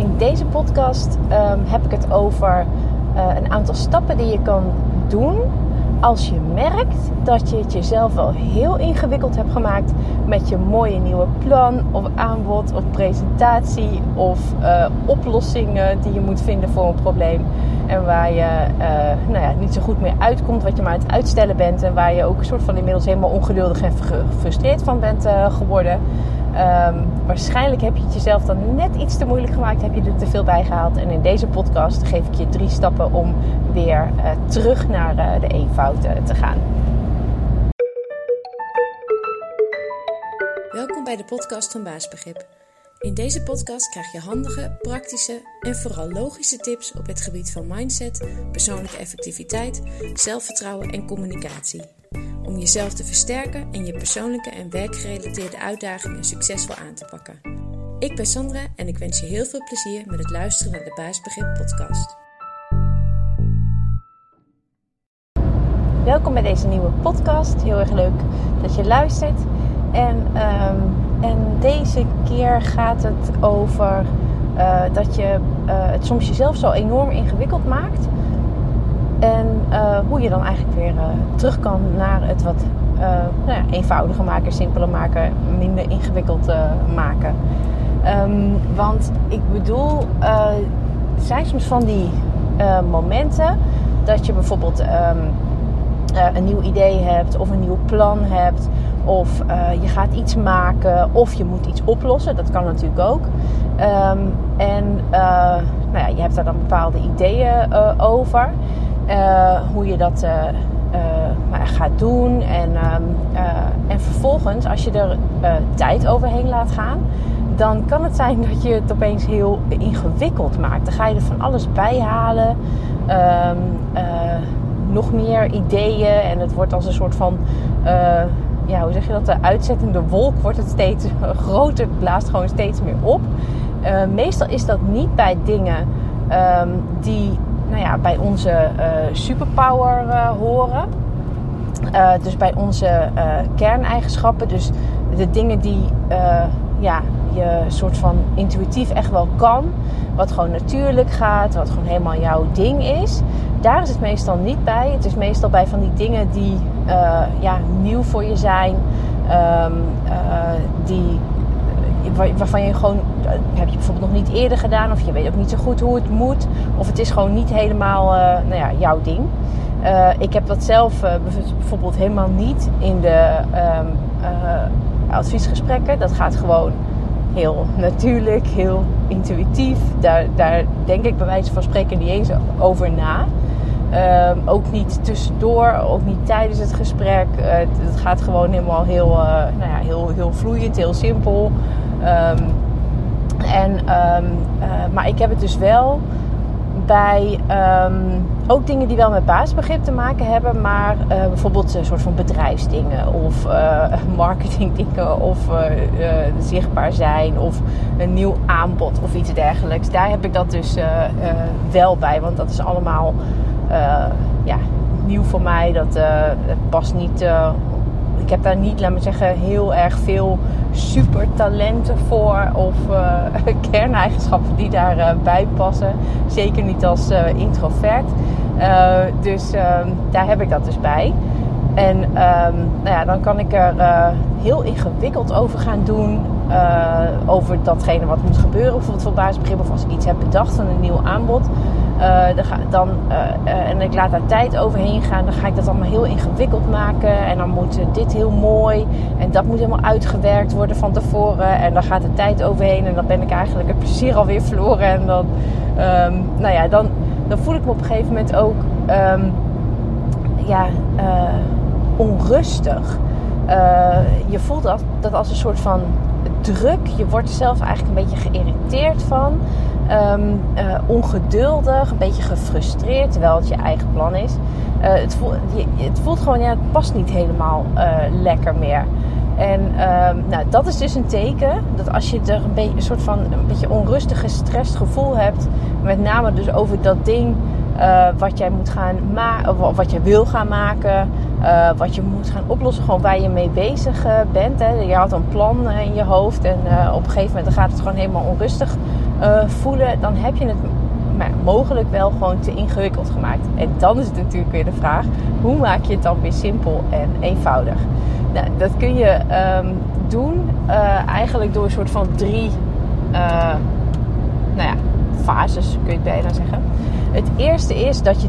in deze podcast ehm, heb ik het over uh, een aantal stappen die je kan doen als je merkt dat je het jezelf wel heel ingewikkeld hebt gemaakt met je mooie nieuwe plan of aanbod of presentatie of uh, oplossingen die je moet vinden voor een probleem. En waar je uh, nou ja, niet zo goed meer uitkomt, wat je maar aan het uitstellen bent. En waar je ook een soort van inmiddels helemaal ongeduldig en gefrustreerd van bent geworden. Um, waarschijnlijk heb je het jezelf dan net iets te moeilijk gemaakt, heb je er te veel bij gehaald. En in deze podcast geef ik je drie stappen om weer uh, terug naar uh, de eenvoud uh, te gaan. Welkom bij de podcast van Baasbegrip. In deze podcast krijg je handige, praktische en vooral logische tips op het gebied van mindset, persoonlijke effectiviteit, zelfvertrouwen en communicatie om jezelf te versterken en je persoonlijke en werkgerelateerde uitdagingen succesvol aan te pakken. Ik ben Sandra en ik wens je heel veel plezier met het luisteren naar de Baasbegrip podcast. Welkom bij deze nieuwe podcast. Heel erg leuk dat je luistert. En, um, en deze keer gaat het over uh, dat je uh, het soms jezelf zo enorm ingewikkeld maakt en uh, hoe je dan eigenlijk weer terug kan naar het wat nou ja, eenvoudiger maken, simpeler maken, minder ingewikkeld maken. Um, want ik bedoel, er zijn soms van die momenten dat je bijvoorbeeld um, een nieuw idee hebt of een nieuw plan hebt. Of je gaat iets maken of je moet iets oplossen. Dat kan natuurlijk ook. Um, en nou ja, je hebt daar dan bepaalde ideeën over. Uh, hoe je dat uh, gaat doen. En, ehm, en vervolgens, als je er tijd overheen laat gaan, dan kan het zijn dat je het opeens heel ingewikkeld maakt. Dan ga je er van alles bij halen. Um, nog meer ideeën. En het wordt als een soort van. Ja, hoe zeg je dat? De uitzettende wolk wordt het steeds groter. Blaast gewoon steeds meer op. meestal is dat niet bij dingen um, die nou ja, bij onze uh, superpower uh, horen. Dus bij onze kerneigenschappen. Dus de dingen die ja, je soort van intuïtief echt wel kan. Wat gewoon natuurlijk gaat. Wat gewoon helemaal jouw ding is. Daar is het meestal niet bij. Het is meestal bij van die dingen die ja, nieuw voor je zijn. Um, die waarvan je gewoon, heb je bijvoorbeeld nog niet eerder gedaan, of je weet ook niet zo goed hoe het moet, of het is gewoon niet helemaal nou ja, jouw ding. Ik heb dat zelf bijvoorbeeld helemaal niet in de um, adviesgesprekken. Dat gaat gewoon heel natuurlijk, heel intuïtief. Daar, daar denk ik bij wijze van spreken niet eens over na. Um, ook niet tussendoor, ook niet tijdens het gesprek. het, het, gaat gewoon helemaal heel, nou ja, heel, heel vloeiend, heel simpel. Um, en, um, uh, maar ik heb het dus wel bij ook dingen die wel met basisbegrip te maken hebben, maar bijvoorbeeld een soort van bedrijfsdingen of marketingdingen of zichtbaar zijn of een nieuw aanbod of iets dergelijks. Daar heb ik dat dus wel bij, want dat is allemaal ja, nieuw voor mij. Dat past niet ik heb daar niet, laat me zeggen, heel erg veel super talenten voor of kerneigenschappen die daarbij bij passen. Zeker niet als introvert. dus ehm, daar heb ik dat dus bij. En um, nou ja, dan kan ik er heel ingewikkeld over gaan doen. over datgene wat moet gebeuren. Bijvoorbeeld voor basisbegrip of als ik iets heb bedacht van een nieuw aanbod. Uh, dan, uh, en ik laat daar tijd overheen gaan, dan ga ik dat allemaal heel ingewikkeld maken. En dan moet dit heel mooi en dat moet helemaal uitgewerkt worden van tevoren. En dan gaat de tijd overheen en dan ben ik eigenlijk het plezier alweer verloren. En dan, um, nou ja, dan, dan voel ik me op een gegeven moment ook um, ja, onrustig. je voelt dat, dat als een soort van druk. Je wordt er zelf eigenlijk een beetje geïrriteerd van. Um, uh, ongeduldig, een beetje gefrustreerd, terwijl het je eigen plan is. Uh, het, voelt, het, voelt, gewoon, ja, het past niet helemaal uh, lekker meer. En um, nou, dat is dus een teken dat als je er een, beetje, een soort van een beetje onrustig, gestrest gevoel hebt, met name dus over dat ding uh, wat jij moet gaan maken, wat jij wil gaan maken, uh, wat je moet gaan oplossen, gewoon waar je mee bezig uh, bent. Hè. Je had een plan in je hoofd en op een gegeven moment gaat het gewoon helemaal onrustig voelen. Dan heb je het mogelijk wel gewoon te ingewikkeld gemaakt. En dan is het natuurlijk weer de vraag: hoe maak je het dan weer simpel en eenvoudig? Nou, dat kun je um, doen eigenlijk door een soort van drie nou ja, fases, kun je het bijna zeggen. Het eerste is dat je,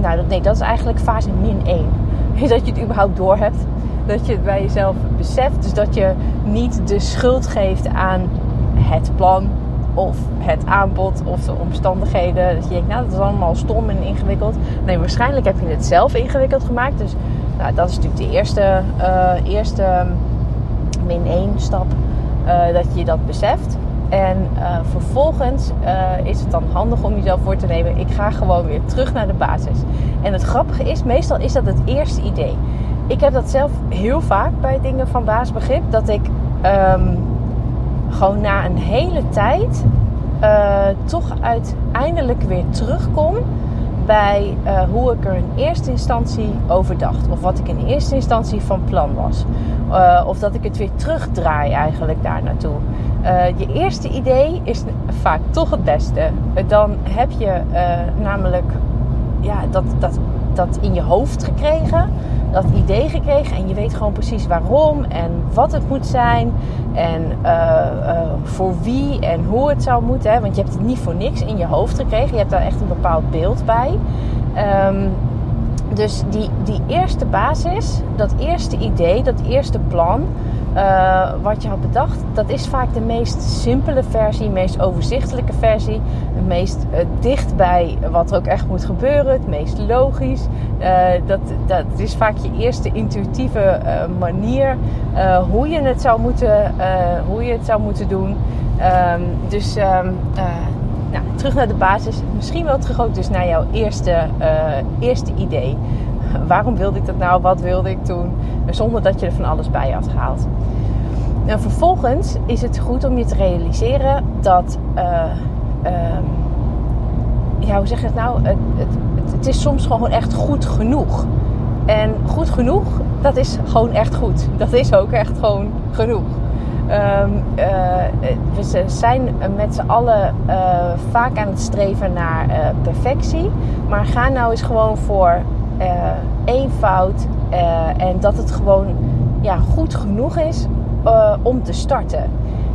nou nee, dat is eigenlijk fase min 1. Is dat je het überhaupt door hebt. Dat je het bij jezelf beseft. Dus dat je niet de schuld geeft aan het plan of het aanbod of de omstandigheden. Dat je denkt, nou dat is allemaal stom en ingewikkeld. Nee, waarschijnlijk heb je het zelf ingewikkeld gemaakt. Dus nou, dat is natuurlijk de eerste, uh, eerste min 1 stap. Uh, dat je dat beseft. En uh, vervolgens uh, is het dan handig om jezelf voor te nemen. Ik ga gewoon weer terug naar de basis. En het grappige is, meestal is dat het eerste idee. Ik heb dat zelf heel vaak bij dingen van basisbegrip. Dat ik um, gewoon na een hele tijd uh, toch uiteindelijk weer terugkom bij hoe ik er in eerste instantie over dacht. Of wat ik in eerste instantie van plan was. of dat ik het weer terugdraai eigenlijk daar naartoe. Uh, je eerste idee is vaak toch het beste. Dan heb je namelijk ja, dat, dat, dat in je hoofd gekregen, dat idee gekregen en je weet gewoon precies waarom en wat het moet zijn en voor wie en hoe het zou moeten. Want je hebt het niet voor niks in je hoofd gekregen, je hebt daar echt een bepaald beeld bij. Um, dus die, die eerste basis, dat eerste idee, dat eerste plan, uh, wat je had bedacht, dat is vaak de meest simpele versie, meest overzichtelijke versie, het meest uh, dicht bij wat er ook echt moet gebeuren, het meest logisch. Uh, dat, dat is vaak je eerste intuïtieve manier hoe, je het zou moeten, hoe je het zou moeten doen. Um, dus um, nou, terug naar de basis. Misschien wel terug ook dus naar jouw eerste, eerste idee. Waarom wilde ik dat nou? Wat wilde ik doen? Zonder dat je er van alles bij had gehaald. En vervolgens is het goed om je te realiseren dat. Uh, uh, ja, hoe zeg je het nou? Het, het, het, is soms gewoon echt goed genoeg. En goed genoeg, dat is gewoon echt goed. Dat is ook echt gewoon genoeg. Um, uh, we zijn met z'n allen uh, vaak aan het streven naar perfectie. Maar ga nou eens gewoon voor eenvoud. en dat het gewoon ja, goed genoeg is uh, om te starten.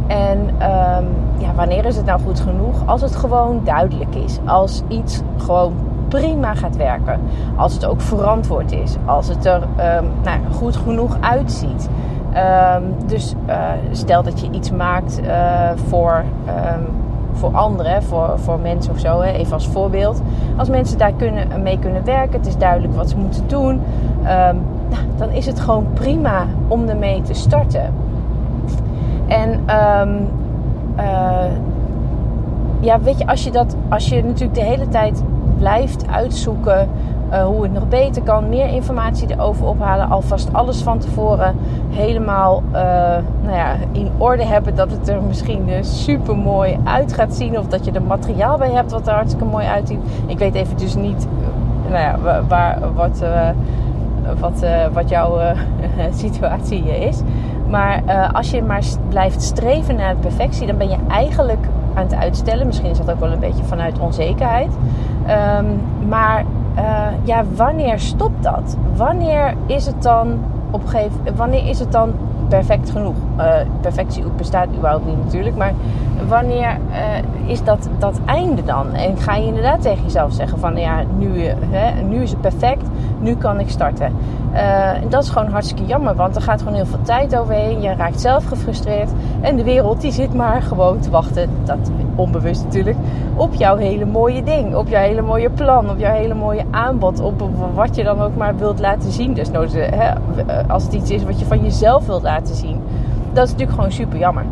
En um, ja, wanneer is het nou goed genoeg? Als het gewoon duidelijk is. Als iets gewoon prima gaat werken. Als het ook verantwoord is. Als het er um, nou, goed genoeg uitziet. Um, dus uh, stel dat je iets maakt uh, voor, voor anderen, voor, voor mensen of zo, hè, even als voorbeeld. Als mensen daar kunnen, mee kunnen werken, het is duidelijk wat ze moeten doen, nou, dan is het gewoon prima om ermee te starten. En um, ja, weet je, als je, dat, als je natuurlijk de hele tijd blijft uitzoeken uh, hoe het nog beter kan, meer informatie erover ophalen, alvast alles van tevoren helemaal uh, nou ja, in orde hebben, dat het er misschien super mooi uit gaat zien, of dat je er materiaal bij hebt wat er hartstikke mooi uitziet. Ik weet even dus niet nou ja, waar, wat, wat, wat jouw situatie is. Maar uh, als je maar blijft streven naar perfectie, dan ben je eigenlijk aan het uitstellen. Misschien is dat ook wel een beetje vanuit onzekerheid. Um, maar uh, ja, wanneer stopt dat? Wanneer is het dan op gegeven wanneer is het dan perfect genoeg? Perfectie bestaat überhaupt niet natuurlijk, maar wanneer is dat, dat einde dan? En ga je inderdaad tegen jezelf zeggen van ja, nu, hè, nu is het perfect, nu kan ik starten. Uh, dat is gewoon hartstikke jammer, want er gaat gewoon heel veel tijd overheen. Je raakt zelf gefrustreerd. En de wereld die zit maar gewoon te wachten, dat onbewust natuurlijk, op jouw hele mooie ding. Op jouw hele mooie plan, op jouw hele mooie aanbod. Op wat je dan ook maar wilt laten zien. Dus hè, als het iets is wat je van jezelf wilt laten zien. Dat is natuurlijk gewoon super jammer.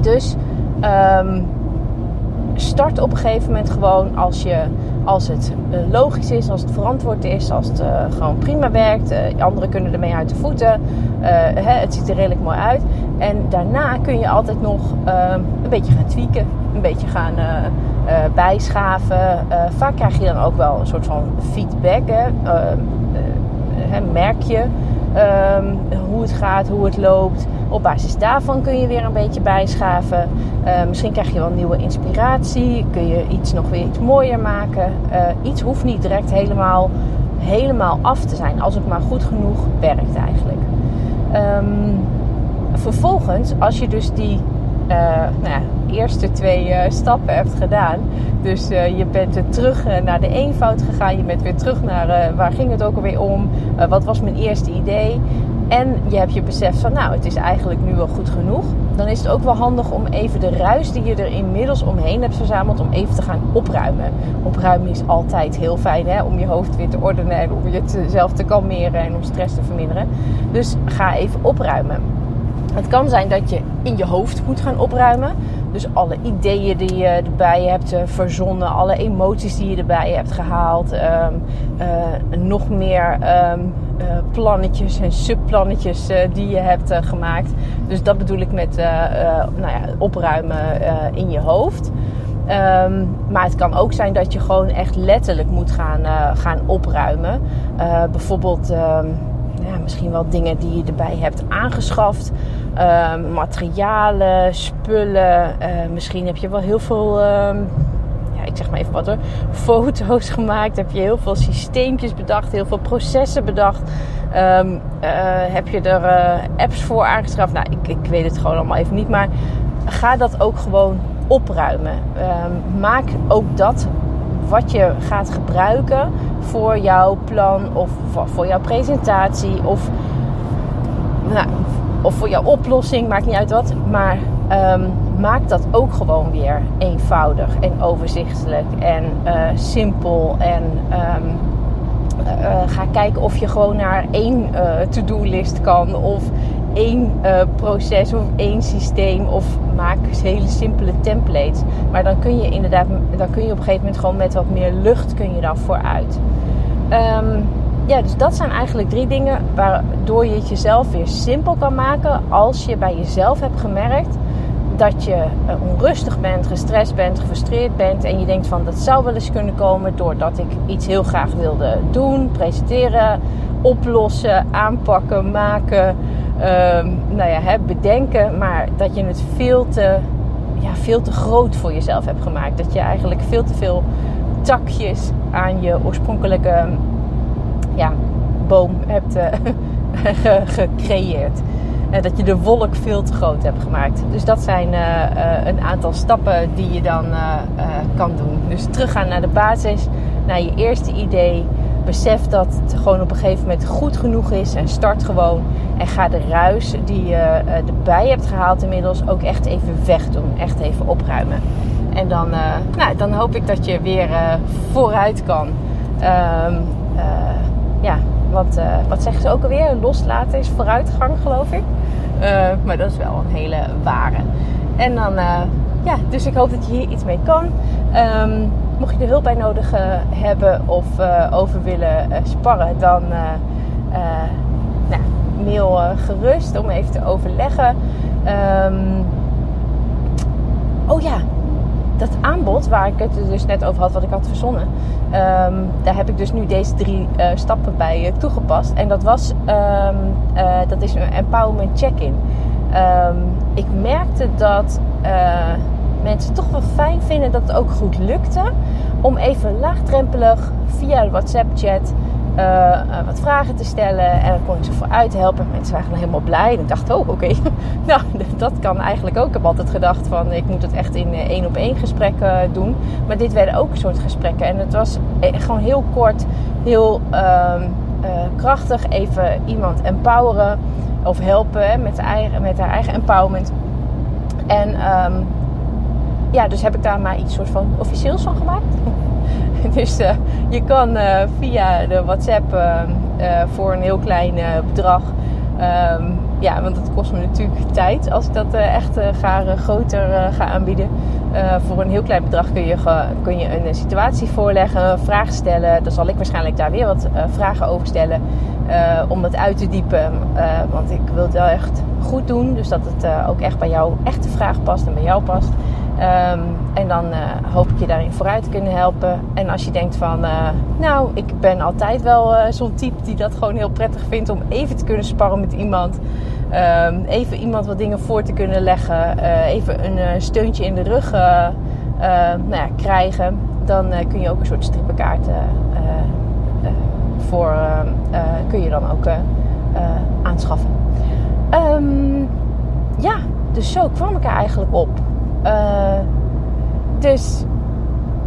Dus um, start op een gegeven moment gewoon als, je, als het uh, logisch is, als het verantwoord is, als het uh, gewoon prima werkt. Uh, anderen kunnen ermee uit de voeten. Hè, het ziet er redelijk mooi uit. En daarna kun je altijd nog ehm, een beetje gaan tweaken, een beetje gaan bijschaven. vaak krijg je dan ook wel een soort van feedback. Hè? Ehm, merk je ehm, hoe het gaat, hoe het loopt. Op basis daarvan kun je weer een beetje bijschaven. Uh, misschien krijg je wel nieuwe inspiratie. Kun je iets nog weer iets mooier maken. Uh, iets hoeft niet direct helemaal, helemaal af te zijn. Als het maar goed genoeg werkt eigenlijk. Um, vervolgens, als je dus die uh, nou ja, eerste twee stappen hebt gedaan. Dus je bent terug naar de eenvoud gegaan. Je bent weer terug naar waar ging het ook alweer om? wat was mijn eerste idee? En je hebt je beseft van nou, het is eigenlijk nu wel goed genoeg. Dan is het ook wel handig om even de ruis die je er inmiddels omheen hebt verzameld, om even te gaan opruimen. Opruimen is altijd heel fijn hè? om je hoofd weer te ordenen en om jezelf te kalmeren en om stress te verminderen. Dus ga even opruimen. Het kan zijn dat je in je hoofd moet gaan opruimen. Dus alle ideeën die je erbij hebt eh, verzonnen, alle emoties die je erbij hebt gehaald, ehm, eh, nog meer uh, plannetjes en subplannetjes die je hebt gemaakt. Dus dat bedoel ik met nou ja, opruimen in je hoofd. Ehm, maar het kan ook zijn dat je gewoon echt letterlijk moet gaan, gaan opruimen. bijvoorbeeld ja, misschien wel dingen die je erbij hebt aangeschaft. Ehm, materialen, spullen. Misschien heb je wel heel veel, ik zeg maar even wat hoor, foto's gemaakt. Heb je heel veel systeempjes bedacht, heel veel processen bedacht. Um, heb je er uh, apps voor aangeschaft? Nou, ik, ik weet het gewoon allemaal even niet. Maar ga dat ook gewoon opruimen. Um, maak ook dat wat je gaat gebruiken voor jouw plan of voor jouw presentatie of, nou, of voor jouw oplossing, maakt niet uit wat. Maar um, maak dat ook gewoon weer eenvoudig en overzichtelijk en uh, simpel. En um, uh, ga kijken of je gewoon naar één to-do-list kan of één proces of één systeem of maak hele simpele templates. Maar dan kun je inderdaad, dan kun je op een gegeven moment gewoon met wat meer lucht kun je dan vooruit. Um, ja, dus dat zijn eigenlijk drie dingen waardoor je het jezelf weer simpel kan maken als je bij jezelf hebt gemerkt dat je uh, onrustig bent, gestrest bent, gefrustreerd bent en je denkt van dat zou wel eens kunnen komen doordat ik iets heel graag wilde doen, presenteren, oplossen, aanpakken, maken um, nou ja, hè, bedenken, maar dat je het veel te, ja, veel te groot voor jezelf hebt gemaakt. Dat je eigenlijk veel te veel takjes aan je oorspronkelijke ja, boom hebt uh, gecreëerd. Uh, dat je de wolk veel te groot hebt gemaakt. Dus dat zijn uh, een aantal stappen die je dan kan doen. Dus teruggaan naar de basis, naar je eerste idee besef dat het gewoon op een gegeven moment goed genoeg is en start gewoon. En ga de ruis die je erbij hebt gehaald inmiddels ook echt even wegdoen. Echt even opruimen. En dan, uh, nou, dan hoop ik dat je weer vooruit kan. Um, ja, wat, wat zeggen ze ook alweer? Loslaten is vooruitgang, geloof ik. maar dat is wel een hele ware. En dan, ja, dus ik hoop dat je hier iets mee kan. Um, mocht je er hulp bij nodig uh, hebben of uh, over willen uh, sparren, dan nou, mail gerust om even te overleggen. Um, oh ja, dat aanbod waar ik het dus net over had, wat ik had verzonnen, um, daar heb ik dus nu deze drie stappen bij toegepast. En dat was, um, dat is een empowerment check-in. ik merkte dat mensen toch wel fijn vinden dat het ook goed lukte. Om even laagdrempelig via WhatsApp-chat uh, uh, wat vragen te stellen. En dan kon ik ze vooruit helpen. Mensen waren helemaal blij. En ik dacht, oh oké, nou dat kan eigenlijk ook. Ik heb altijd gedacht van ik moet het echt in eh, één op één gesprekken doen. Maar dit werden ook een soort gesprekken. En het was gewoon heel kort, heel uh, krachtig. Even iemand empoweren of helpen met, eigen, met haar eigen empowerment. En um, ja, dus heb ik daar maar iets soort van officieels van gemaakt. dus uh, je kan uh, via de WhatsApp uh, voor een heel klein bedrag um, ja, want het kost me natuurlijk tijd als ik dat echt ga, groter ga aanbieden. voor een heel klein bedrag kun je, kun je een situatie voorleggen, vragen stellen. Dan zal ik waarschijnlijk daar weer wat vragen over stellen. om het uit te diepen. want ik wil het wel echt goed doen. Dus dat het ook echt bij jou echte vraag past en bij jou past. Ehm, en dan uh, hoop ik je daarin vooruit te kunnen helpen. En als je denkt van, uh, nou, ik ben altijd wel uh, zo'n type die dat gewoon heel prettig vindt om even te kunnen sparren met iemand. Um, even iemand wat dingen voor te kunnen leggen. even een steuntje in de rug nou ja, krijgen. Dan kun je ook een soort strippenkaart voor, kun je dan ook aanschaffen. Um, ja, dus zo kwam ik er eigenlijk op. Uh, dus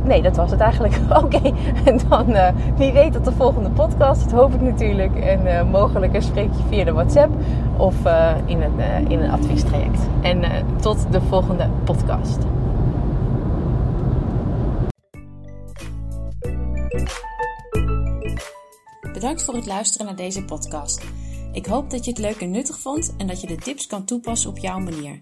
nee, dat was het eigenlijk. Oké, en dan uh, wie weet tot de volgende podcast. Dat hoop ik natuurlijk. En uh, mogelijk spreek je via de WhatsApp of in, een, in een adviestraject. En tot de volgende podcast. Bedankt voor het luisteren naar deze podcast. Ik hoop dat je het leuk en nuttig vond en dat je de tips kan toepassen op jouw manier.